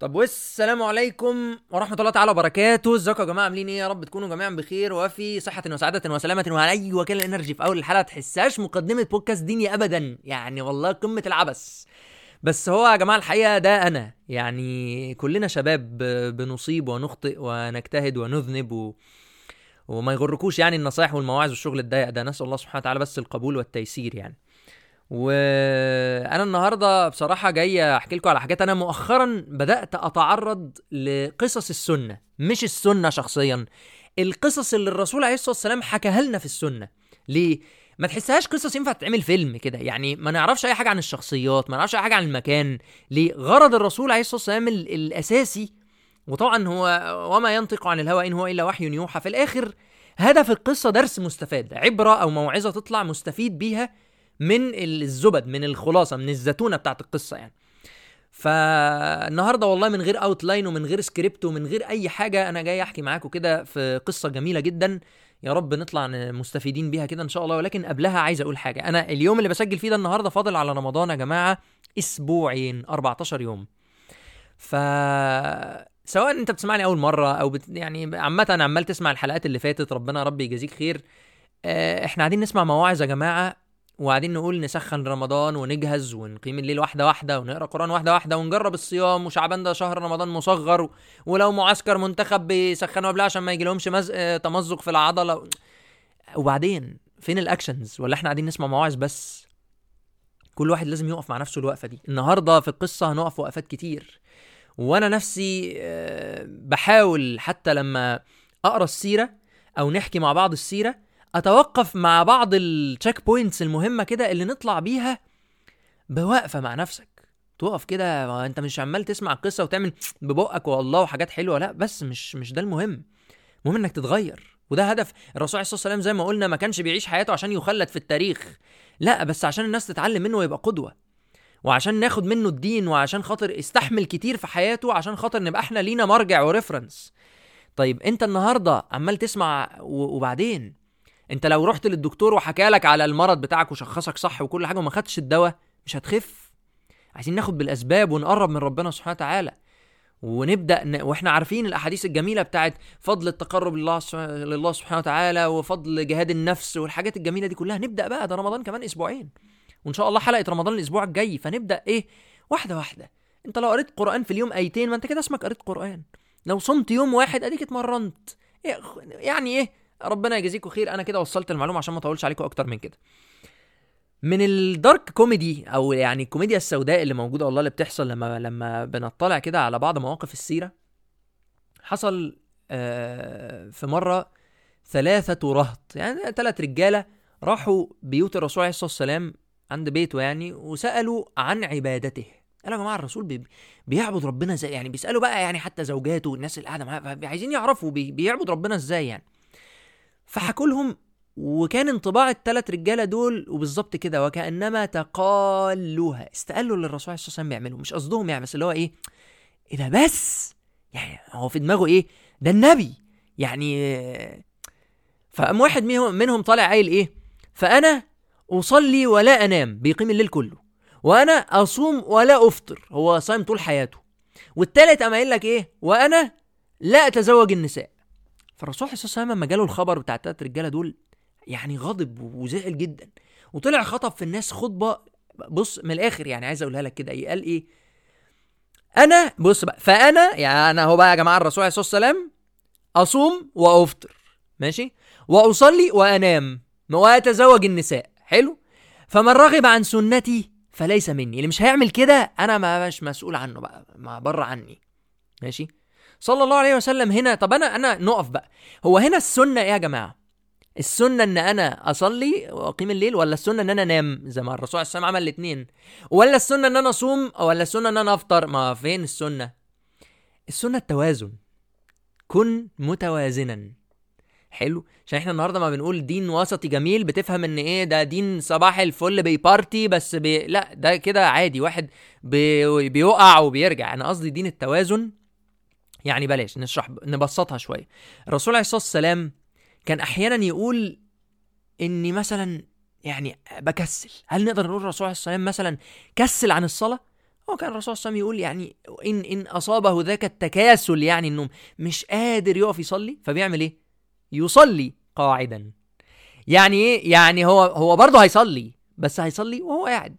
طب والسلام عليكم ورحمة الله تعالى وبركاته، ازيكم يا جماعة عاملين إيه؟ يا رب تكونوا جميعا بخير وفي صحة وسعادة وسلامة وعلى أي وكالة انرجي في أول الحلقة تحسهاش مقدمة بودكاست ديني أبدا، يعني والله قمة العبث. بس هو يا جماعة الحقيقة ده أنا، يعني كلنا شباب بنصيب ونخطئ ونجتهد ونذنب و... وما يغركوش يعني النصائح والمواعظ والشغل الضيق ده، نسأل الله سبحانه وتعالى بس القبول والتيسير يعني. وأنا النهارده بصراحة جاي أحكي لكم على حاجات أنا مؤخرا بدأت أتعرض لقصص السنة مش السنة شخصيا القصص اللي الرسول عليه الصلاة والسلام حكاها لنا في السنة. ليه؟ ما تحسهاش قصص ينفع تتعمل فيلم كده يعني ما نعرفش أي حاجة عن الشخصيات ما نعرفش أي حاجة عن المكان. ليه؟ غرض الرسول عليه الصلاة والسلام ال- الأساسي وطبعا هو وما ينطق عن الهوى إن هو إلا وحي يوحى في الآخر هدف القصة درس مستفاد عبرة أو موعظة تطلع مستفيد بيها من الزبد من الخلاصة من الزتونة بتاعت القصة يعني. فالنهاردة والله من غير outline ومن غير سكريبت ومن غير أي حاجة أنا جاي أحكي معاكم كده في قصة جميلة جدا. يا رب نطلع مستفيدين بيها كده إن شاء الله. ولكن قبلها عايز أقول حاجة. أنا اليوم اللي بسجل فيه ده النهارده فاضل على رمضان يا جماعة أسبوعين 14 يوم. ف سواء أنت بتسمعني أول مرة أو بت... يعني عامة عمال تسمع الحلقات اللي فاتت. ربنا يا رب يجازيك خير. آه، إحنا قاعدين نسمع مواعظ يا جماعة. وقاعدين نقول نسخن رمضان ونجهز ونقيم الليل واحدة واحدة ونقرأ قرآن واحدة واحدة ونجرب الصيام وشعبان ده شهر رمضان مصغر ولو معسكر منتخب بيسخنوا قبلها عشان ما يجيلهمش مز... آه، تمزق في العضلة. وبعدين فين الاكشنز ولا إحنا قاعدين نسمع مواعظ بس؟ كل واحد لازم يقف مع نفسه الوقفة دي. النهارده في القصة هنقف وقفات كتير. وأنا نفسي آه، بحاول حتى لما أقرأ السيرة أو نحكي مع بعض السيرة أتوقف مع بعض ال checkpoints المهمة كده اللي نطلع بيها بوقفة مع نفسك. تقف كده أنت مش عمال تسمع القصة وتعمل ببقك والله وحاجات حلوة لا بس مش مش ده المهم. المهم إنك تتغير. وده هدف الرسول عليه الصلاة والسلام زي ما قلنا ما كانش بيعيش حياته عشان يخلد في التاريخ. لا بس عشان الناس تتعلم منه ويبقى قدوة. وعشان ناخد منه الدين وعشان خاطر استحمل كتير في حياته عشان خاطر نبقى إحنا لينا مرجع وريفرنس. طيب أنت النهارده عمال تسمع وبعدين انت لو رحت للدكتور وحكى لك على المرض بتاعك وشخصك صح وكل حاجة وما خدتش الدواء مش هتخف. عايزين ناخد بالأسباب ونقرب من ربنا سبحانه وتعالى. ونبدأ ن... وإحنا عارفين الأحاديث الجميلة بتاعت فضل التقرب لله. لله سبحانه وتعالى وفضل جهاد النفس والحاجات الجميلة دي كلها. نبدأ بقى ده رمضان كمان أسبوعين. وإن شاء الله حلقة رمضان الأسبوع الجاي. فنبدأ إيه؟ واحدة واحدة. أنت لو قريت قرآن في اليوم أيتين ما أنت كده اسمك قريت قرآن. لو صمت يوم واحد أديك اتمرنت. إيه يعني إيه؟ ربنا يجازيكم خير. أنا كده وصلت المعلومة عشان ما أطولش عليكم أكتر من كده. من الدارك كوميدي أو يعني الكوميديا السوداء اللي موجودة والله اللي بتحصل لما لما بنطلع كده على بعض مواقف السيرة حصل آه في مرة ثلاثة رهط. يعني ثلاث رجالة راحوا بيوت الرسول عليه الصلاة والسلام عند بيته يعني وسألوا عن عبادته. قالوا يا جماعة الرسول بي بيعبد ربنا إزاي؟ يعني بيسألوا بقى يعني حتى زوجاته والناس اللي قاعدة معاه عايزين يعرفوا بي بيعبد ربنا إزاي يعني؟ فحكوا لهم وكان انطباع الثلاث رجالة دول وبالظبط كده وكأنما تقالوها. استقالوا اللي الرسول عليه الصلاة والسلام بيعمله مش قصدهم يعني بس اللي هو إيه؟ إيه ده بس؟ يعني هو في دماغه إيه؟ ده النبي! يعني فقام واحد منهم منهم طالع قايل إيه؟ فأنا أصلي ولا أنام بيقيم الليل كله. وأنا أصوم ولا أفطر هو صايم طول حياته. والتالت قام قايل لك إيه؟ وأنا لا أتزوج النساء. فالرسول عليه الصلاة والسلام لما جاله الخبر بتاع التلات رجالة دول يعني غضب وزعل جدا. وطلع خطب في الناس خطبة بص من الآخر يعني عايز أقولها لك كده إيه؟ قال إيه؟ أنا بص بقى فأنا يعني أنا هو بقى يا جماعة الرسول عليه الصلاة والسلام أصوم وأفطر ماشي؟ وأصلي وأنام وأتزوج النساء حلو؟ فمن رغب عن سنتي فليس مني. اللي مش هيعمل كده أنا ما مش مسؤول عنه بقى ما بره عني ماشي؟ صلى الله عليه وسلم هنا. طب أنا أنا نقف بقى. هو هنا السنة إيه يا جماعة؟ السنة إن أنا أصلي وأقيم الليل ولا السنة إن أنا أنام؟ زي ما الرسول عليه السلام عمل الاثنين ولا السنة إن أنا أصوم ولا السنة إن أنا أفطر؟ ما فين السنة؟ السنة التوازن. كن متوازنا. حلو. عشان إحنا النهارده ما بنقول دين وسطي جميل بتفهم إن إيه ده دين صباح الفل بي party بس بي... لا ده كده عادي. واحد بي... بيقع وبيرجع. أنا قصدي دين التوازن يعني بلاش نشرح نبسطها شوية. الرسول عليه الصلاة والسلام كان أحيانا يقول إني مثلا يعني بكسل. هل نقدر نقول الرسول عليه الصلاة والسلام مثلا كسل عن الصلاة؟ هو كان الرسول صلى الله عليه وسلم يقول يعني إن إن أصابه ذاك التكاسل يعني إنه مش قادر يقف يصلي فبيعمل إيه؟ يصلي قاعدا. يعني إيه؟ يعني هو هو برضه هيصلي بس هيصلي وهو قاعد.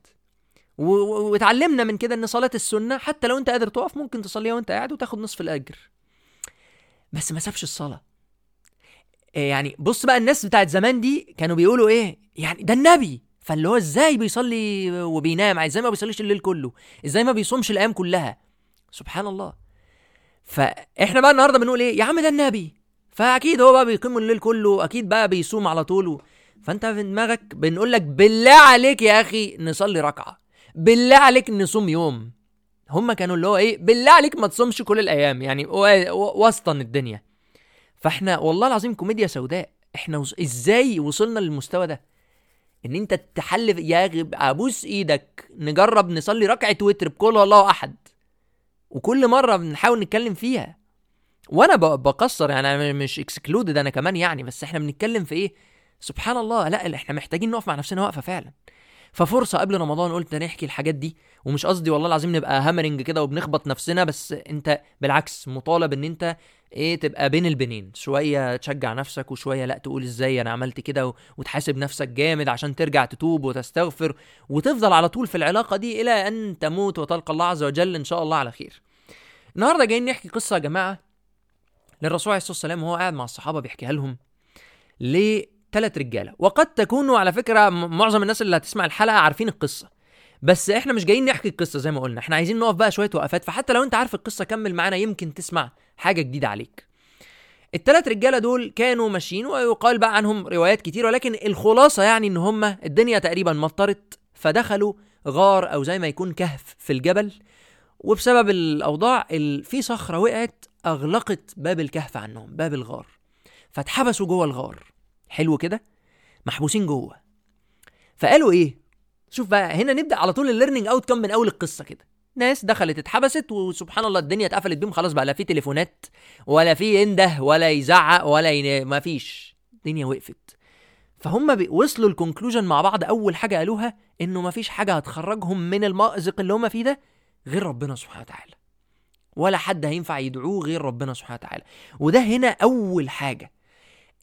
واتعلمنا من كده إن صلاة السنة حتى لو أنت قادر تقف ممكن تصليها وأنت قاعد وتاخد نصف الأجر. بس ما سابش الصلاة. إيه يعني بص بقى الناس بتاعت زمان دي كانوا بيقولوا إيه؟ يعني ده النبي. فاللي هو إزاي بيصلي وبينام؟ إزاي ما بيصليش الليل كله؟ إزاي ما بيصومش الأيام كلها؟ سبحان الله. فإحنا بقى النهارده بنقول إيه؟ يا عم ده النبي. فأكيد هو بقى بيقيم الليل كله أكيد بقى بيصوم على طول. فأنت في دماغك بنقول لك بالله عليك يا أخي نصلي ركعة. بالله عليك نصوم يوم. هم كانوا اللي هو إيه بالله عليك ما تصومش كل الأيام يعني وسطا الدنيا. فإحنا والله العظيم كوميديا سوداء. إحنا وص... إزاي وصلنا للمستوى ده؟ إن أنت تحلف يا غب أبوس إيدك نجرب نصلي ركعة وتر بقل هو الله أحد. وكل مرة بنحاول نتكلم فيها. وأنا بقصر يعني أنا مش excluded أنا كمان يعني بس إحنا بنتكلم في إيه؟ سبحان الله لأ إحنا محتاجين نقف مع نفسنا وقفه فعلا. ففرصة قبل رمضان قلت نحكي الحاجات دي ومش قصدي والله العظيم نبقى هامرنج كده وبنخبط نفسنا بس أنت بالعكس مطالب إن أنت إيه تبقى بين البنين شوية تشجع نفسك وشوية لأ تقول إزاي أنا عملت كده وتحاسب نفسك جامد عشان ترجع تتوب وتستغفر وتفضل على طول في العلاقة دي إلى أن تموت وتلقى الله عز وجل إن شاء الله على خير. النهارده جايين نحكي قصة يا جماعة للرسول عليه الصلاة والسلام وهو قاعد مع الصحابة بيحكيها لهم. لثلاث رجالة. وقد تكونوا على فكرة معظم الناس اللي هتسمع الحلقة عارفين القصة. بس إحنا مش جايين نحكي القصة زي ما قلنا. إحنا عايزين نقف بقى شوية وقفات. فحتى لو انت عارف القصة كمل معانا يمكن تسمع حاجة جديدة عليك. الثلاث رجالة دول كانوا ماشيين ويقال بقى عنهم روايات كتير ولكن الخلاصة يعني إن هم الدنيا تقريبا مطرت. فدخلوا غار أو زي ما يكون كهف في الجبل. وبسبب الأوضاع ال- في صخرة وقعت أغلقت باب الكهف عنهم باب الغار. فاتحبسوا جوه الغار. حلو كده محبوسين جوه. فقالوا إيه؟ شوف بقى هنا نبدأ على طول ال learning outcome من أول القصة كده. ناس دخلت اتحبست وسبحان الله الدنيا اتقفلت بيهم خلاص بقى لا في تليفونات ولا في ينده ولا يزعق ولا ين... ما فيش. الدنيا وقفت. فهم بي... وصلوا ال conclusion مع بعض أول حاجة قالوها إنه ما فيش حاجة هتخرجهم من المأزق اللي هم فيه ده غير ربنا سبحانه وتعالى. ولا حد هينفع يدعوه غير ربنا سبحانه وتعالى. وده هنا أول حاجة.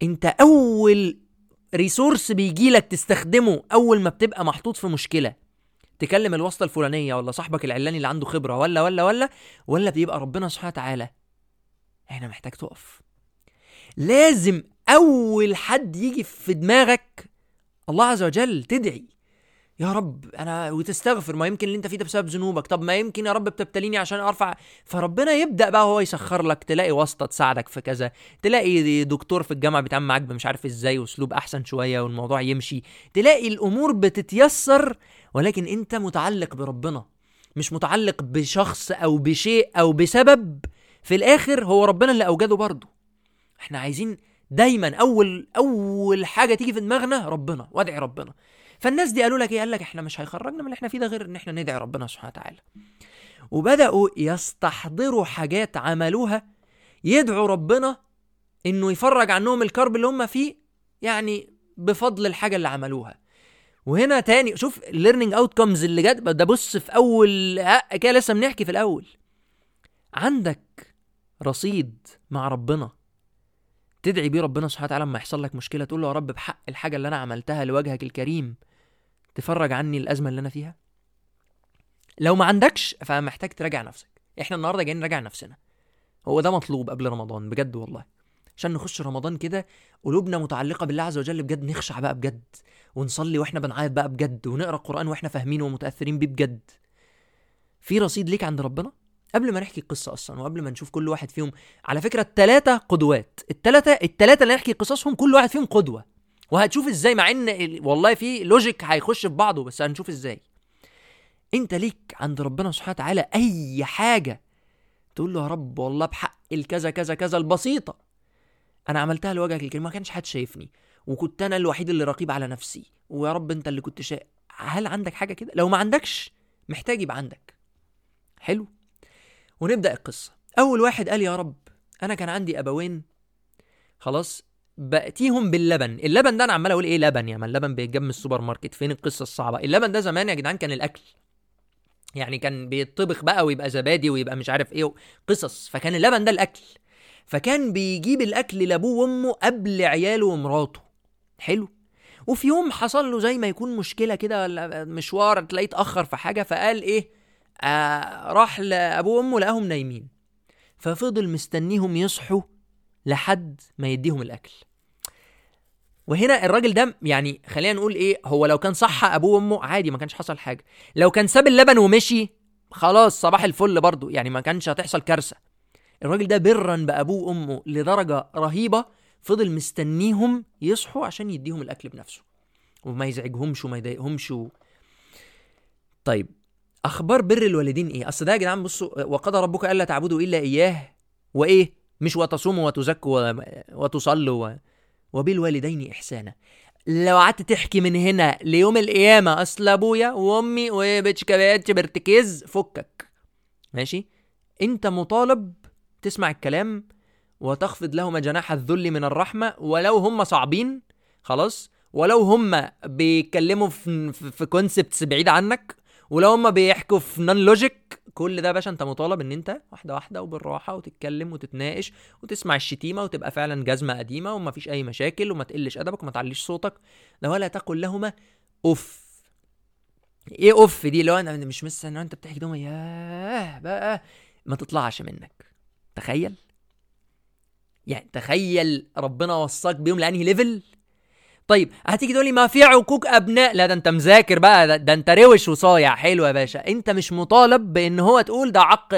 انت اول ريسورس بيجي لك تستخدمه اول ما بتبقى محطوط في مشكلة. تكلم الواسطة الفلانية ولا صاحبك العلاني اللي عنده خبرة ولا ولا ولا ولا بيبقى ربنا سبحانه وتعالى. هنا محتاج تقف. لازم اول حد يجي في دماغك الله عز وجل تدعي. يا رب أنا وتستغفر ما يمكن اللي أنت فيه ده بسبب ذنوبك. طب ما يمكن يا رب بتبتليني عشان أرفع. فربنا يبدأ بقى هو يسخر لك تلاقي واسطة تساعدك في كذا. تلاقي دكتور في الجامعة بيتعامل معاك مش عارف إزاي وأسلوب أحسن شوية والموضوع يمشي. تلاقي الأمور بتتيسر ولكن أنت متعلق بربنا. مش متعلق بشخص أو بشيء أو بسبب. في الآخر هو ربنا اللي أوجده برضه. إحنا عايزين دايما أول أول حاجة تيجي في دماغنا ربنا وادعي ربنا. فالناس دي قالوا لك إيه؟ قال لك إحنا مش هيخرجنا من اللي إحنا فيه ده غير إن إحنا ندعي ربنا سبحانه وتعالى. وبدأوا يستحضروا حاجات عملوها يدعوا ربنا إنه يفرج عنهم الكرب اللي هم فيه يعني بفضل الحاجة اللي عملوها. وهنا تاني شوف ال learning outcomes اللي جت ده بص في أول كده لسه بنحكي في الأول. عندك رصيد مع ربنا تدعي بيه ربنا سبحانه وتعالى لما يحصل لك مشكلة تقول له يا رب بحق الحاجة اللي أنا عملتها لوجهك الكريم. تفرج عني الأزمة اللي أنا فيها؟ لو ما عندكش فمحتاج تراجع نفسك. إحنا النهارده جايين نراجع نفسنا. هو ده مطلوب قبل رمضان بجد والله. عشان نخش رمضان كده قلوبنا متعلقة بالله عز وجل بجد نخشع بقى بجد ونصلي وإحنا بنعيط بقى بجد ونقرأ القران وإحنا فاهمينه ومتأثرين بيه بجد. في رصيد ليك عند ربنا؟ قبل ما نحكي القصة أصلا وقبل ما نشوف كل واحد فيهم على فكرة الثلاثه قدوات. الثلاثه الثلاثه اللي نحكي قصصهم كل واحد فيهم قدوة. وهتشوف إزاي مع إن ال- والله في لوجيك هيخش في بعضه بس هنشوف إزاي. أنت ليك عند ربنا سبحانه وتعالى أي حاجة تقول له يا رب والله بحق الكذا كذا كذا البسيطة. أنا عملتها لوجهك الكريم ما كانش حد شايفني وكنت أنا الوحيد اللي رقيب على نفسي. ويا رب أنت اللي كنت شايف هل عندك حاجة كده؟ لو ما عندكش محتاج يبقى عندك. حلو؟ ونبدأ القصة. أول واحد قال يا رب أنا كان عندي أبوين. خلاص؟ باتيهم باللبن. اللبن ده أنا عمال أقول إيه لبن يا ما اللبن بيتجاب من السوبر ماركت. فين القصة الصعبة؟ اللبن ده زمان يا جدعان كان الأكل. يعني كان بيطبخ بقى ويبقى زبادي ويبقى مش عارف إيه قصص. فكان اللبن ده الأكل. فكان بيجيب الأكل لأبوه وأمه قبل عياله ومراته. حلو. وفي يوم حصل له زي ما يكون مشكلة كده ولا مشوار تلاقيه اتأخر في حاجة فقال إيه؟ آه راح لأبوه وأمه لقاهم نايمين. ففضل مستنيهم يصحوا لحد ما يديهم الأكل. وهنا الراجل ده يعني خلينا نقول إيه هو لو كان صح أبوه وأمه عادي ما كانش حصل حاجة. لو كان ساب اللبن ومشي خلاص صباح الفل برضه يعني ما كانش هتحصل كارثة. الراجل ده برا بأبوه وأمه لدرجة رهيبة فضل مستنيهم يصحوا عشان يديهم الأكل بنفسه. وما يزعجهمش وما يضايقهمش و... طيب أخبار بر الوالدين إيه؟ أصل ده يا جدعان بصوا وقضى ربك ألا تعبدوا إلا إياه وإيه؟ مش وتصوموا وتزكوا وتصلوا. وبالوالدين إحسانا. لو قعدت تحكي من هنا ليوم القيامة أصل أبويا وأمي وبتشكباتش برتكيز فكك. ماشي؟ أنت مطالب تسمع الكلام وتخفض لهما جناح الذل من الرحمة ولو هم صعبين خلاص؟ ولو هم بيتكلموا في في concepts بعيد عنك ولو هم بيحكوا في non logic كل ده يا باشا انت مطالب ان انت واحدة واحدة وبالراحة وتتكلم وتتناقش وتسمع الشتيمة وتبقى فعلا جزمة قديمة وما فيش أي مشاكل وما تقلش أدبك وما تعليش صوتك. ده ولا تقل لهما اف إيه أوف دي؟ لو أنا مش مثلا أنت بتحكي دوما ياه بقى ما تطلعش منك. تخيل. يعني تخيل ربنا وصاك بيهم لأنهي level طيب هتيجي تقول لي ما في عقوق أبناء؟ لا ده أنت مذاكر بقى ده, ده أنت روش وصايع. حلو يا باشا. أنت مش مطالب بإن هو تقول ده عق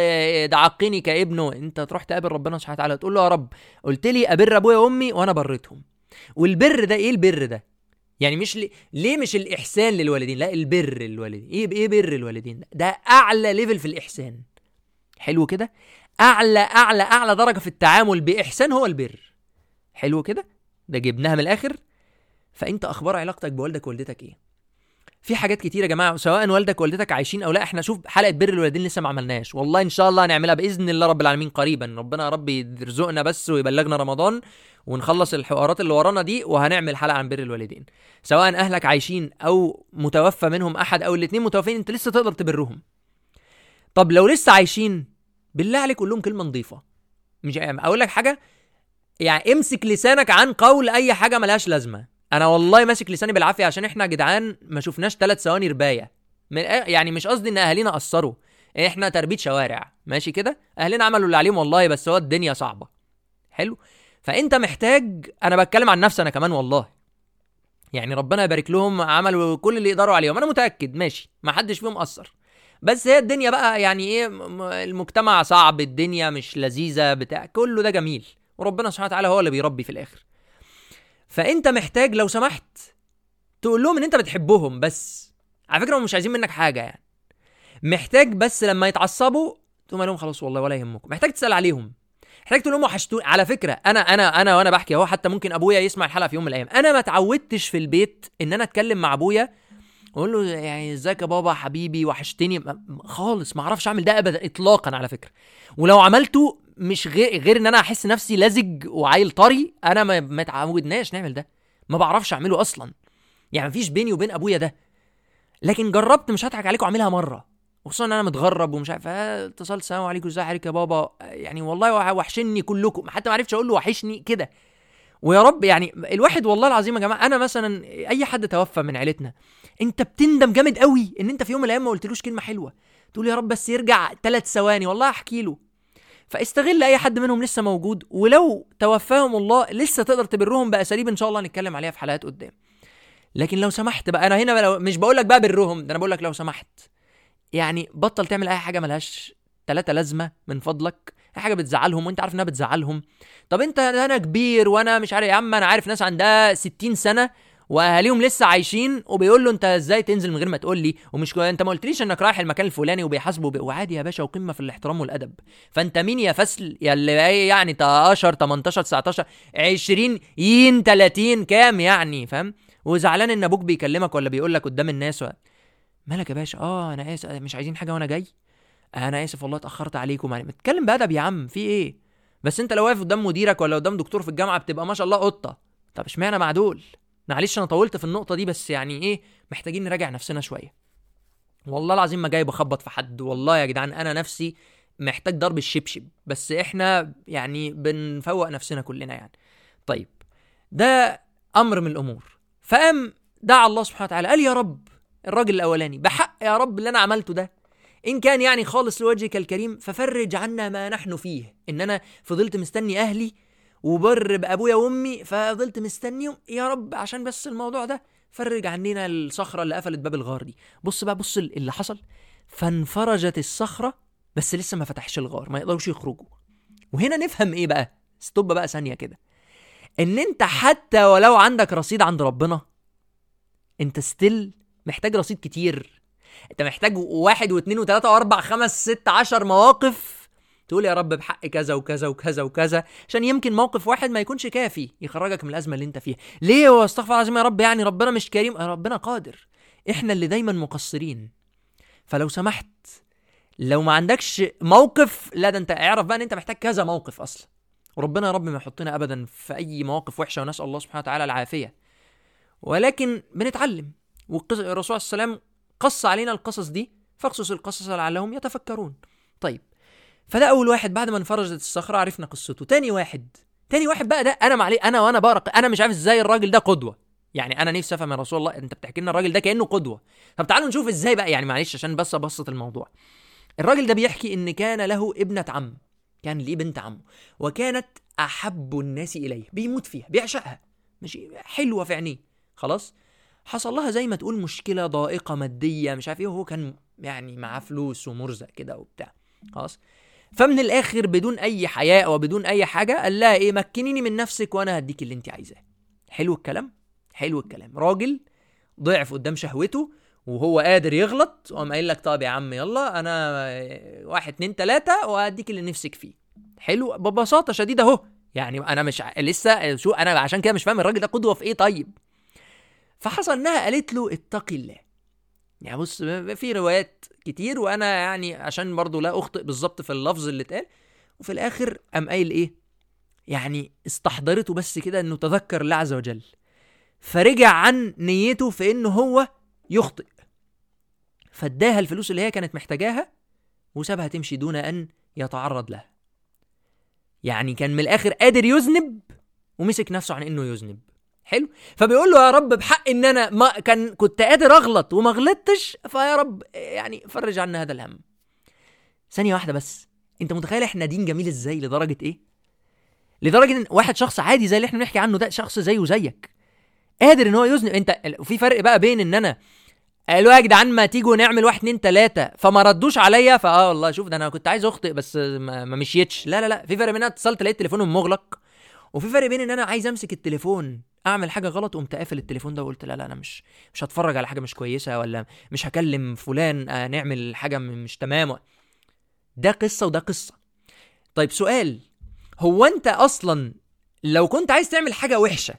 ده عقني كابنه. أنت تروح تقابل ربنا سبحانه وتعالى تقول له يا رب قلت لي أبر أبويا وأمي وأنا بريتهم. والبر ده إيه البر ده؟ يعني مش ليه, ليه مش الإحسان للوالدين؟ لا البر للوالدين إيه إيه بر الوالدين؟ ده أعلى level في الإحسان. حلو كده؟ أعلى أعلى أعلى درجة في التعامل بإحسان هو البر. حلو كده؟ ده جبناها من الآخر. فانت أخبار علاقتك بوالدك ووالدتك إيه؟ في حاجات كتير يا جماعة سواء والدك ووالدتك عايشين أو لا إحنا شوف حلقة بر الوالدين لسه ما عملناش والله إن شاء الله هنعملها بإذن الله رب العالمين قريبا. ربنا يا رب يرزقنا بس ويبلغنا رمضان ونخلص الحوارات اللي ورانا دي وهنعمل حلقة عن بر الوالدين. سواء أهلك عايشين أو متوفى منهم أحد أو الاثنين متوفين أنت لسه تقدر تبرهم. طب لو لسه عايشين بالله عليك قول لهم كلمة نظيفة. مش أقول لك حاجة يعني امسك لسانك عن قول أي حاجة ملهاش لازمة. أنا والله ماسك لساني بالعافية عشان إحنا يا جدعان ما شفناش ثلاث ثواني رباية. من يعني مش قصدي إن أهالينا قصروا. إحنا تربية شوارع. ماشي كده؟ اهلنا عملوا اللي عليهم والله بس هو الدنيا صعبة. حلو؟ فأنت محتاج أنا بتكلم عن نفسي أنا كمان والله. يعني ربنا يبارك لهم عملوا كل اللي يقدروا عليهم. أنا متأكد ماشي. ما حدش فيهم قصر. بس هي الدنيا بقى يعني إيه المجتمع صعب الدنيا مش لذيذة بتاع كله ده جميل. وربنا سبحانه وتعالى هو اللي بيربي في الآخر. فأنت محتاج لو سمحت تقول لهم إن أنت بتحبهم بس. على فكرة هم مش عايزين منك حاجة يعني. محتاج بس لما يتعصبوا تقوم لهم خلاص والله ولا يهمكم. محتاج تسأل عليهم. محتاج تقول لهم وحشتوني. على فكرة أنا أنا أنا وأنا بحكي أهو حتى ممكن أبويا يسمع الحلقة في يوم من الأيام. أنا ما اتعودتش في البيت إن أنا أتكلم مع أبويا وأقول له يعني إزيك يا بابا حبيبي وحشتني. خالص ما أعرفش أعمل ده ابدا اطلاقا على فكرة. ولو عملته مش غير غير إن أنا أحس نفسي لزج وعيل طري أنا ما ما اتعودناش نعمل ده. ما بعرفش أعمله أصلا. يعني مفيش بيني وبين أبويا ده. لكن جربت مش هضحك عليكم اعملها مرة. وخصوصا إن أنا متغرب ومش عارف اتصلت السلام عليكم ازي حضرتك يا بابا؟ يعني والله وحشني كلكم. حتى ما عرفتش أقول له وحشني كده. ويا رب يعني الواحد والله العظيم يا جماعة أنا مثلا أي حد توفى من عيلتنا أنت بتندم جامد قوي إن أنت في يوم من الأيام ما قلتلوش كلمة حلوة. تقول يا رب بس يرجع ثلاث ثواني والله أحكي له. فاستغل أي حد منهم لسه موجود ولو توفاهم الله لسه تقدر تبرهم بأساليب إن شاء الله هنتكلم عليها في حلقات قدام. لكن لو سمحت بقى أنا هنا لو مش بقول لك بقى برهم ده أنا بقول لك لو سمحت. يعني بطل تعمل أي حاجة ملهاش ثلاثة لازمة من فضلك أي حاجة بتزعلهم وأنت عارف إنها بتزعلهم. طب أنت أنا كبير وأنا مش عارف يا عم أنا عارف ناس عندها 60 سنة واهاليهم لسه عايشين وبيقول له انت إزاي تنزل من غير ما تقول لي؟ ومش انت ما قلتليش انك رايح المكان الفلاني وبيحاسبوا ب... وعادي يا باشا وقمة في الاحترام والأدب. فانت مين يا فسل؟ يا اللي يعني 10 18 19 20 ين 30 كام يعني فاهم؟ وزعلان إن أبوك بيكلمك ولا بيقول لك قدام الناس و... مالك يا باشا؟ آه أنا آسف مش عايزين حاجة وأنا جاي. أنا آسف والله اتأخرت عليكم يعني. اتكلم بأدب يا عم في إيه؟ بس أنت لو واقف قدام مديرك ولا قدام دكتور في الجامعة بتبقى ما شاء الله قطة. طب اشمعنى مع دول؟ معلش أنا طولت في النقطة دي بس يعني إيه محتاجين نراجع نفسنا شوية. والله العظيم ما جاي بخبط في حد والله يا جدعان أنا نفسي محتاج ضرب الشبشب بس إحنا يعني بنفوق نفسنا كلنا يعني. طيب ده أمر من الأمور. فقام دعا الله سبحانه وتعالى قال يا رب الراجل الأولاني بحق يا رب اللي أنا عملته ده إن كان يعني خالص لوجهك الكريم ففرج عنا ما نحن فيه. إن أنا فضلت مستني أهلي وبر بأبويا وأمي فضلت مستنيهم يا رب عشان بس الموضوع ده. فرج عننا الصخرة اللي قفلت باب الغار دي. بص بقى بص اللي حصل. فانفرجت الصخرة بس لسه ما فتحش الغار ما يقدروش يخرجوا. وهنا نفهم إيه بقى؟ stop بقى ثانية كده. إن أنت حتى ولو عندك رصيد عند ربنا أنت still محتاج رصيد كتير. أنت محتاج واحد واثنين وثلاثة وأربع خمس ست عشر مواقف تقول يا رب بحق كذا وكذا وكذا وكذا عشان يمكن موقف واحد ما يكونش كافي يخرجك من الأزمة اللي انت فيها. ليه؟ هو استغفر العظيم يا رب يعني ربنا مش كريم ربنا قادر. إحنا اللي دايما مقصرين. فلو سمحت لو ما عندكش موقف لا ده انت اعرف بقى ان انت محتاج كذا موقف أصلا. وربنا يا رب ما يحطنا ابدا في أي مواقف وحشة ونسأل الله سبحانه وتعالى العافية. ولكن بنتعلم. والرسول صلى الله عليه وسلم قص علينا القصص دي فاقصص القصص لعلهم يتفكرون. طيب فده أول واحد بعد ما انفرجت الصخرة عرفنا قصته. تاني واحد تاني واحد بقى ده أنا معلي أنا وأنا بقرا أنا مش عارف إزاي الراجل ده قدوة. يعني أنا نفسي أفهم يا رسول الله أنت بتحكي لنا الراجل ده كأنه قدوة. طب تعالوا نشوف إزاي بقى يعني معلش عشان بس أبسط الموضوع. الراجل ده بيحكي إن كان له ابنة عم كان ليه بنت عمه وكانت أحب الناس إليه بيموت فيها بيعشقها. ماشي؟ حلوة في عينيه. خلاص؟ حصل لها زي ما تقول مشكلة ضائقة مادية مش عارف إيه وهو كان يعني معاه فلوس ومرزق كده وبتاع. خلاص؟ فمن الآخر بدون أي حياء وبدون أي حاجة قال لها إيه مكنيني من نفسك وأنا هديك اللي أنت عايزاه. حلو الكلام؟ حلو الكلام. راجل ضعف قدام شهوته وهو قادر يغلط وقام قايل لك طب يا عم يلا أنا واحد اتنين تلاتة وهديك اللي نفسك فيه. حلو؟ ببساطة شديدة أهو. يعني أنا مش لسه شو أنا عشان كده مش فاهم الراجل ده قدوة في إيه طيب. فحصل إنها قالت له اتقي الله. يعني بص في روايات كتير وأنا يعني عشان برضو لا أخطئ بالظبط في اللفظ اللي اتقال وفي الآخر قام قايل إيه؟ يعني استحضرته بس كده إنه تذكر الله عز وجل. فرجع عن نيته في إنه هو يخطئ. فاداها الفلوس اللي هي كانت محتاجاها وسابها تمشي دون أن يتعرض لها. يعني كان من الآخر قادر يذنب ومسك نفسه عن إنه يذنب. حلو. فبيقول له يا رب بحق إن أنا ما كان كنت قادر أغلط وما غلطتش فيا رب يعني فرج عنا هذا الهم. ثانية واحدة بس. أنت متخيل إحنا دين جميل إزاي؟ لدرجة إيه؟ لدرجة إن واحد شخص عادي زي اللي إحنا بنحكي عنه ده شخص زيه وزيك. قادر إن هو يذنب أنت في فرق بقى بين إن أنا قالوا يا جدعان ما تيجوا نعمل واحد اتنين تلاتة فما ردوش عليا فآه والله شوف ده أنا كنت عايز أخطئ بس ما, ما مشيتش. لا لا لا. في فرق بين أنا اتصلت لقيت تليفونهم مغلق. وفي فرق بين إن أنا عايز أمسك التليفون أعمل حاجة غلط وقمت قافل التليفون ده وقلت لا لا أنا مش مش هتفرج على حاجة مش كويسة ولا مش هكلم فلان آه نعمل حاجة مش تمام. ده قصة وده قصة. طيب سؤال هو أنت أصلا لو كنت عايز تعمل حاجة وحشة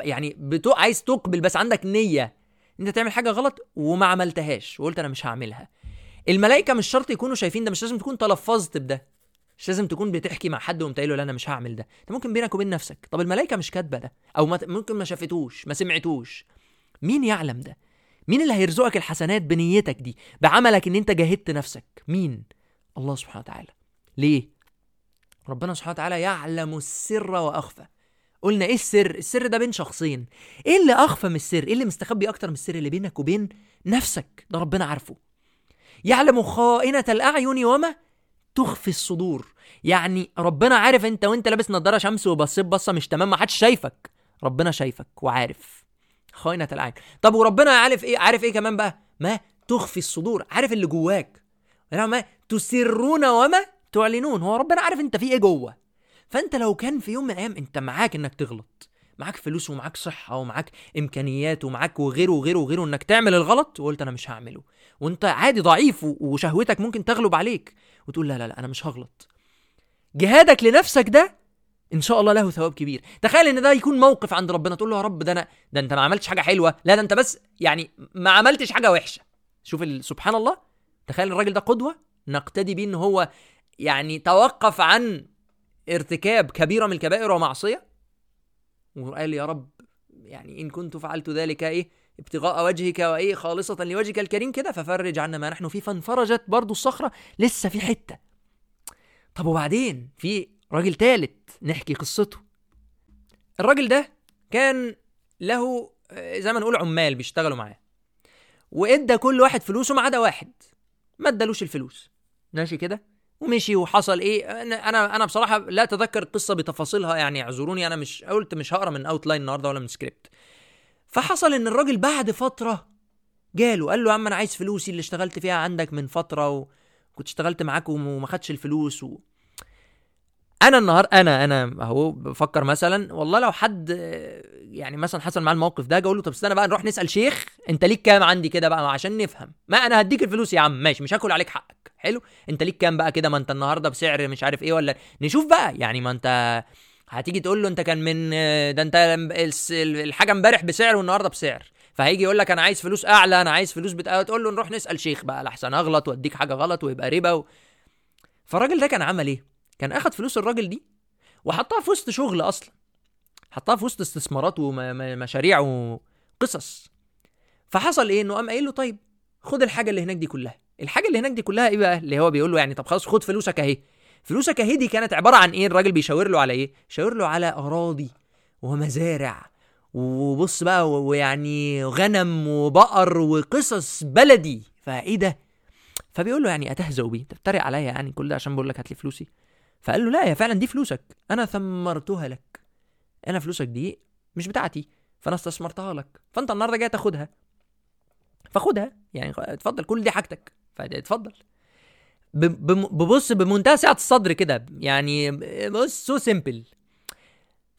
يعني بتو... عايز تقبل بس عندك نية أنت تعمل حاجة غلط وما عملتهاش وقلت أنا مش هعملها الملائكة مش شرط يكونوا شايفين ده مش لازم تكون تلفظت بده. مش لازم تكون بتحكي مع حد وقمت قايل له لا أنا مش هعمل ده. أنت ممكن بينك وبين نفسك. طب الملائكة مش كاتبة ده؟ أو ممكن ما شافتوش ما سمعتوش. مين يعلم ده؟ مين اللي هيرزقك الحسنات بنيتك دي بعملك إن أنت جاهدت نفسك؟ مين؟ الله سبحانه وتعالى. ليه؟ ربنا سبحانه وتعالى يعلم السر وأخفى. قلنا إيه السر؟ السر ده بين شخصين. إيه اللي أخفى من السر؟ إيه اللي مستخبي أكتر من السر اللي بينك وبين نفسك؟ ده ربنا عارفه. يعلم خائنة الأعين وما تخفي الصدور. يعني ربنا عارف انت وانت لابس نضارة شمس وبصيت بصة مش تمام ما حدش شايفك. ربنا شايفك وعارف. خاينة العين طب وربنا عارف إيه عارف إيه كمان بقى؟ ما تخفي الصدور. عارف اللي جواك. ما تسرون وما تعلنون. هو ربنا عارف انت في إيه جوه. فانت لو كان في يوم من الأيام انت معاك انك تغلط. معاك فلوس ومعاك صحة ومعاك إمكانيات ومعاك وغيره وغيره وغيره إنك تعمل الغلط وقلت أنا مش هعمله. وأنت عادي ضعيف وشهوتك ممكن تغلب عليك. وتقول لا لا لا أنا مش هغلط. جهادك لنفسك ده إن شاء الله له ثواب كبير. تخيل إن ده يكون موقف عند ربنا تقول له يا رب ده أنا ده أنت ما عملتش حاجة حلوة. لا ده أنت بس يعني ما عملتش حاجة وحشة. شوف سبحان الله تخيل الراجل ده قدوة نقتدي بيه إن هو يعني توقف عن ارتكاب كبيرة من الكبائر ومعصية. وقال يا رب يعني إن كنت فعلت ذلك إيه ابتغاء وجهك وإيه خالصة لوجهك الكريم كده ففرج عنا ما نحن فيه. فانفرجت برضو الصخرة لسه في حتة. طب وبعدين في راجل تالت نحكي قصته. الراجل ده كان له آه، زي ما نقول عمال بيشتغلوا معاه. وإدى كل واحد فلوسه ما عدا واحد ما ادالوش الفلوس. ماشي كده؟ ومشي وحصل إيه. أنا أنا بصراحة لا أتذكر القصة بتفاصيلها يعني اعذروني أنا مش قلت مش هقرأ من outline النهارده ولا من سكريبت فحصل إن الراجل بعد فترة جاله قال له يا عم أنا عايز فلوسي اللي اشتغلت فيها عندك من فترة وكنت اشتغلت معاك وما خدش الفلوس و... أنا النهار أنا أنا اهو بفكر مثلا والله لو حد يعني مثلا حصل معاه الموقف ده أقول له طب استنى بقى نروح نسأل شيخ انت ليك كام عندي كده بقى عشان نفهم. ما أنا هديك الفلوس يا عم ماشي مش هاكل عليك حقك. حلو؟ انت ليك كام بقى كده؟ ما انت النهارده بسعر مش عارف إيه ولا نشوف بقى. يعني ما انت هتيجي تقول له انت كان من ده انت الحاجة امبارح بسعر والنهارده بسعر. فهيجي يقول لك أنا عايز فلوس اعلى أنا عايز فلوس بتقول تقول له نروح نسأل شيخ بقى لحسن اغلط واديك حاجة غلط ويبقى ربا و... فالراجل ده كان عمل إيه؟ كان أخد فلوس الراجل دي وحطها في وسط شغل أصلا. حطها في وسط استثمارات ومشاريع وقصص. فحصل إيه؟ إنه قام قايل له طيب خد الحاجة اللي هناك دي كلها. الحاجة اللي هناك دي كلها إيه بقى؟ اللي هو بيقول له يعني طب خلاص خد فلوسك أهي. فلوسك أهي دي كانت عبارة عن إيه؟ الراجل بيشاور له على إيه؟ شاور له على أراضي ومزارع وبص بقى ويعني غنم وبقر وقصص بلدي. فإيه ده؟ فبيقول له يعني أتهزأ بي انت بتتريق عليا يعني كل ده عشان بقول لك هات لي فلوسي. فقال له لا يا فعلا دي فلوسك. أنا ثمرتها لك. أنا فلوسك دي مش بتاعتي. فأنا استثمرتها لك. فأنت النهارده جاي تاخدها. فخدها. يعني اتفضل. كل دي حاجتك. فاتفضل ببص بمنتهى سعة الصدر كده. يعني بص so simple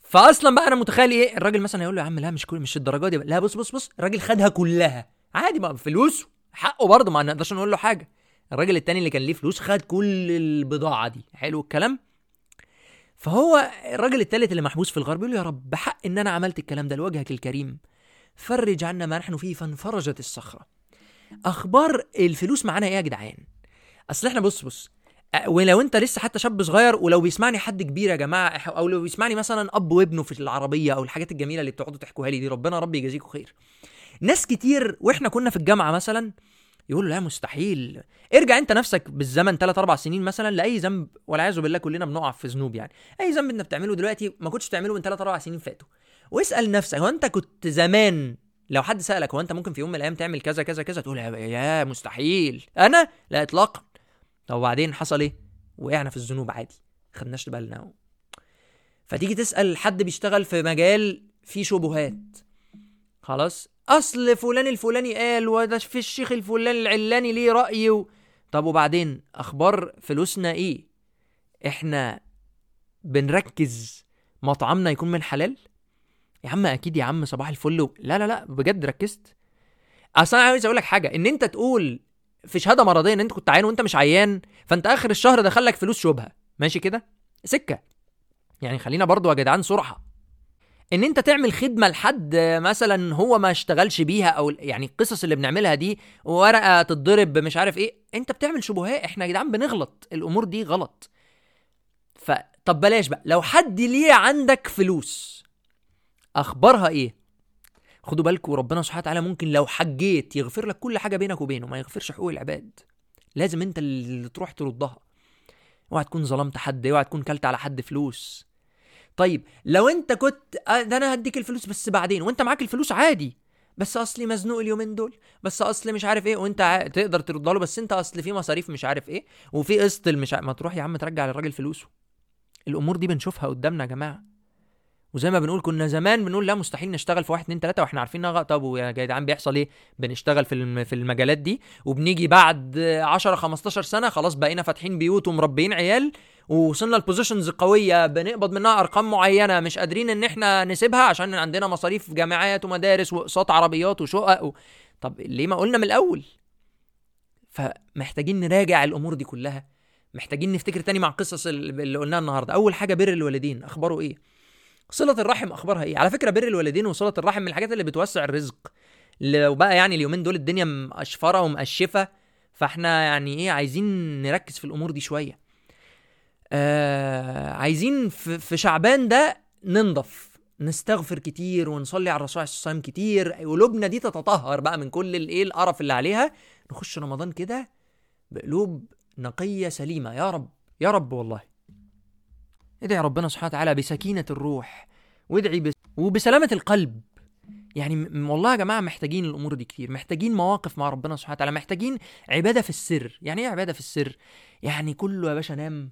فاصلا بقى أنا متخيل إيه؟ الراجل مثلا يقول له يا عم لا مش كل مش الدرجة دي. لا بص بص بص. الراجل خدها كلها. عادي بقى. فلوسه. حقه برضه. ما نقدرش نقول له حاجة. الراجل التاني اللي كان ليه فلوس خد كل البضاعة دي. حلو الكلام؟ فهو الراجل التالت اللي محبوس في الغرب بيقول له يا رب بحق إن أنا عملت الكلام ده لوجهك الكريم. فرج عنا ما نحن فيه فانفرجت الصخرة. أخبار الفلوس معانا إيه يا جدعان؟ أصل إحنا بص بص ولو أنت لسه حتى شاب صغير ولو بيسمعني حد كبير يا جماعة أو لو بيسمعني مثلا أب وابنه في العربية أو الحاجات الجميلة اللي بتقعدوا تحكوها لي دي ربنا ربي يجازيكم خير. ناس كتير وإحنا كنا في الجامعة مثلا يقول لا مستحيل. ارجع انت نفسك بالزمن 3 4 سنين مثلا لأي ذنب والعياذ بالله كلنا بنقع في ذنوب يعني. أي ذنب انت بتعمله دلوقتي ما كنتش بتعمله من 3 4 سنين فاتوا. واسأل نفسك هو أنت كنت زمان لو حد سألك هو أنت ممكن في يوم من الأيام تعمل كذا كذا كذا تقول يا مستحيل. أنا؟ لا اطلاقا. طب وبعدين حصل إيه؟ وقعنا في الذنوب عادي. خدناش بالنا. فتيجي تسأل حد بيشتغل في مجال فيه شبهات. خلاص. أصل فلان الفلاني قال وده في الشيخ الفلاني العلاني ليه رأي و... طب وبعدين أخبار فلوسنا إيه؟ إحنا بنركز مطعمنا يكون من حلال؟ يا عم أكيد يا عم صباح الفل و... لا لا لا بجد ركزت. أصل أنا عايز أقول لك حاجة إن أنت تقول في شهادة مرضية إن أنت كنت عيان وأنت مش عيان فأنت آخر الشهر دخل لك فلوس شبهة. ماشي كده؟ سكة. يعني خلينا برضو يا جدعان صرحه إن أنت تعمل خدمة لحد مثلا هو ما اشتغلش بيها أو يعني القصص اللي بنعملها دي ورقة تتضرب مش عارف إيه أنت بتعمل شبهات إحنا يا جدعان بنغلط الأمور دي غلط. فطب بلاش بقى لو حد ليه عندك فلوس أخبارها إيه؟ خدوا بالكم ربنا سبحانه وتعالى ممكن لو حجيت يغفر لك كل حاجة بينك وبينه ما يغفرش حقوق العباد. لازم أنت اللي تروح تردها. اوعى تكون ظلمت حد اوعى تكون كلت على حد فلوس. طيب لو انت كنت آه، ده أنا هديك الفلوس بس بعدين وانت معاك الفلوس عادي بس اصلي مزنوق اليومين دول بس اصل مش عارف إيه وانت تقدر ترد له بس انت اصل في مصاريف مش عارف إيه وفي قسط مش ما تروح يا عم ترجع للراجل فلوسه الأمور دي بنشوفها قدامنا يا جماعة وزي ما بنقول كنا زمان بنقول لا مستحيل نشتغل في واحد اتنين تلاتة وإحنا عارفين إنها طب يا جدعان بيحصل إيه؟ بنشتغل في في المجالات دي وبنيجي بعد 10 15 سنة خلاص بقينا فاتحين بيوت ومربيين عيال ووصلنا لبوزيشنز قوية بنقبض منها أرقام معينة مش قادرين إن إحنا نسيبها عشان عندنا مصاريف جامعات ومدارس وأقساط عربيات وشقق و... طب ليه ما قلنا من الأول؟ فمحتاجين نراجع الأمور دي كلها. محتاجين نفتكر تاني مع القصص اللي قلناها النهارده. أول حاجة بر الوالدين أخباره إيه؟ صلة الرحم أخبارها إيه؟ على فكرة بر الوالدين وصلة الرحم من الحاجات اللي بتوسع الرزق. لو بقى يعني اليومين دول الدنيا مقشفرة ومقشفة فإحنا يعني إيه عايزين نركز في الأمور دي شوية. آه عايزين في, في شعبان ده ننضف نستغفر كتير ونصلي على الرسول عليه الصلاة والسلام كتير. قلوبنا دي تتطهر بقى من كل الايه القرف اللي عليها. نخش رمضان كده بقلوب نقية سليمة. يا رب يا رب والله. ادعي ربنا سبحانه وتعالى بسكينة الروح وادعي بس وبسلامة القلب. يعني م- والله يا جماعة محتاجين الأمور دي كتير محتاجين مواقف مع ربنا سبحانه وتعالى محتاجين عبادة في السر. يعني إيه عبادة في السر؟ يعني كله يا باشا نام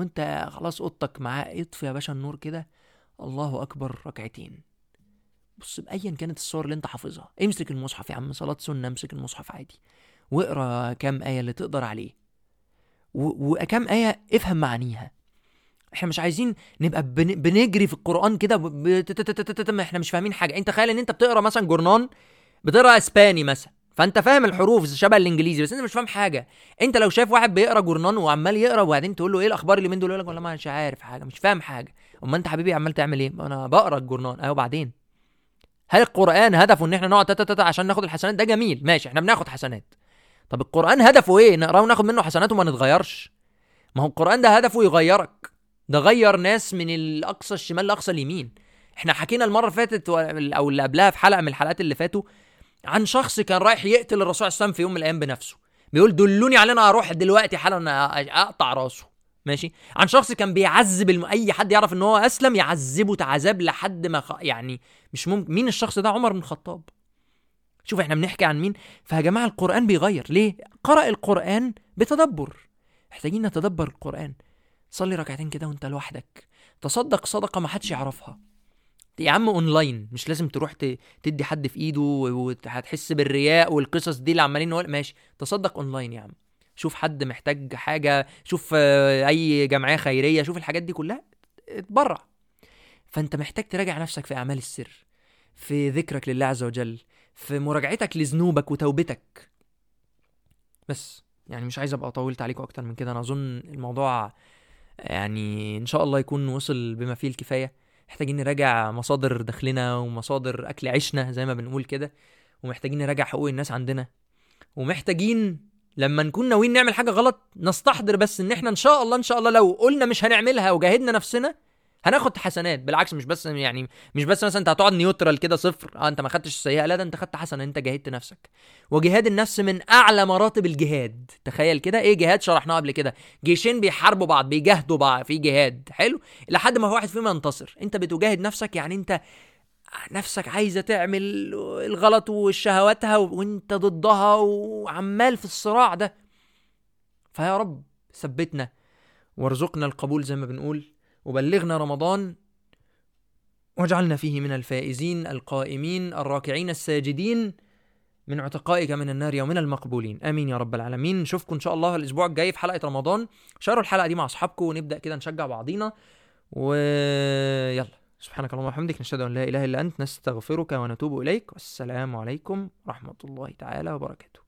وانت خلاص اوضتك معاه اطفي يا باشا النور كده الله اكبر ركعتين بص بايا كانت الصور اللي انت حافظها امسك المصحف يا عم صلاه سنه امسك المصحف عادي واقرا كام إيه اللي تقدر عليه وكام إيه افهم معانيها إحنا مش عايزين نبقى بن- بنجري في القران كده ب- إحنا مش فاهمين حاجة انت تخيل ان انت بتقرا مثلا جورنان بتقرا اسباني مثلا فانت فاهم الحروف شبه الإنجليزي بس أنت مش فاهم حاجة. أنت لو شايف واحد بيقرأ جورنان وعمال يقرأ وبعدين تقول له إيه الأخبار اللي من دول؟ يقول لك والله مش عارف حاجة مش فاهم حاجة. أمال أنت حبيبي عمال تعمل إيه؟ أنا بقرأ الجورنان. أيوه بعدين؟ هل القرآن هدفه إن إحنا نقعد تتا تتا عشان ناخد الحسنات؟ ده جميل ماشي إحنا بناخد حسنات. طب القرآن هدفه إيه؟ نقرأه وناخد منه حسنات وما نتغيرش. ما هو القرآن ده هدفه يغيرك. ده غير ناس من الأقصى الشمال لأقصى اليمين. إحنا حكينا المرة اللي فاتت أو اللي قبلها في حلقة من الحلقات اللي فاتوا عن شخص كان رايح يقتل الرسول عليه السلام في يوم من الأيام بنفسه. بيقول دلوني على أنا أروح دلوقتي حالا أقطع راسه. ماشي؟ عن شخص كان بيعذب الم... أي حد يعرف إن هو أسلم يعذبه عذاب لحد ما خ... يعني مش ممكن. مين الشخص ده؟ عمر بن الخطاب. شوف إحنا بنحكي عن مين؟ فيا جماعة القرآن بيغير. ليه؟ قرأ القرآن بتدبر. محتاجين نتدبر القرآن. صلي ركعتين كده وأنت لوحدك. تصدق صدقة ما حدش يعرفها. يا عم اونلاين مش لازم تروح تدي حد في ايده وهتحس بالرياء والقصص دي اللي عمالين نقول ماشي. تصدق اونلاين يا عم. شوف حد محتاج حاجة شوف آه، أي جمعية خيرية شوف الحاجات دي كلها اتبرع. فأنت محتاج تراجع نفسك في أعمال السر في ذكرك لله عز وجل في مراجعتك لذنوبك وتوبتك. بس يعني مش عايز أبقى طولت عليكم أكتر من كده. أنا أظن الموضوع يعني إن شاء الله يكون وصل بما فيه الكفاية. محتاجين نراجع مصادر دخلنا ومصادر أكل عيشنا زي ما بنقول كده ومحتاجين نراجع حقوق الناس عندنا. ومحتاجين لما نكون ناويين نعمل حاجة غلط نستحضر بس إن إحنا إن شاء الله إن شاء الله لو قلنا مش هنعملها وجاهدنا نفسنا هناخد حسنات بالعكس مش بس يعني مش بس مثلا أنت هتقعد نيوترال كده صفر آه أنت ما خدتش السيئه لا ده أنت خدت حسنه أنت جاهدت نفسك. وجهاد النفس من أعلى مراتب الجهاد. تخيل كده إيه جهاد شرحناه قبل كده؟ جيشين بيحاربوا بعض بيجاهدوا بعض في جهاد. حلو؟ لحد ما واحد فيهم ينتصر. أنت بتجاهد نفسك يعني أنت نفسك عايزة تعمل الغلط وشهواتها وأنت ضدها وعمال في الصراع ده. فيا رب ثبتنا وارزقنا القبول زي ما بنقول. وبلغنا رمضان واجعلنا فيه من الفائزين القائمين الراكعين الساجدين من عتقائك من النار ومن المقبولين. آمين يا رب العالمين. نشوفكم إن شاء الله الأسبوع الجاي في حلقة رمضان. شاروا الحلقة دي مع أصحابكم ونبدأ كده نشجع بعضينا. ويلا سبحانك اللهم وبحمدك. نشهد أن لا إله إلا أنت. نستغفرك ونتوب إليك. والسلام عليكم ورحمة الله تعالى وبركاته.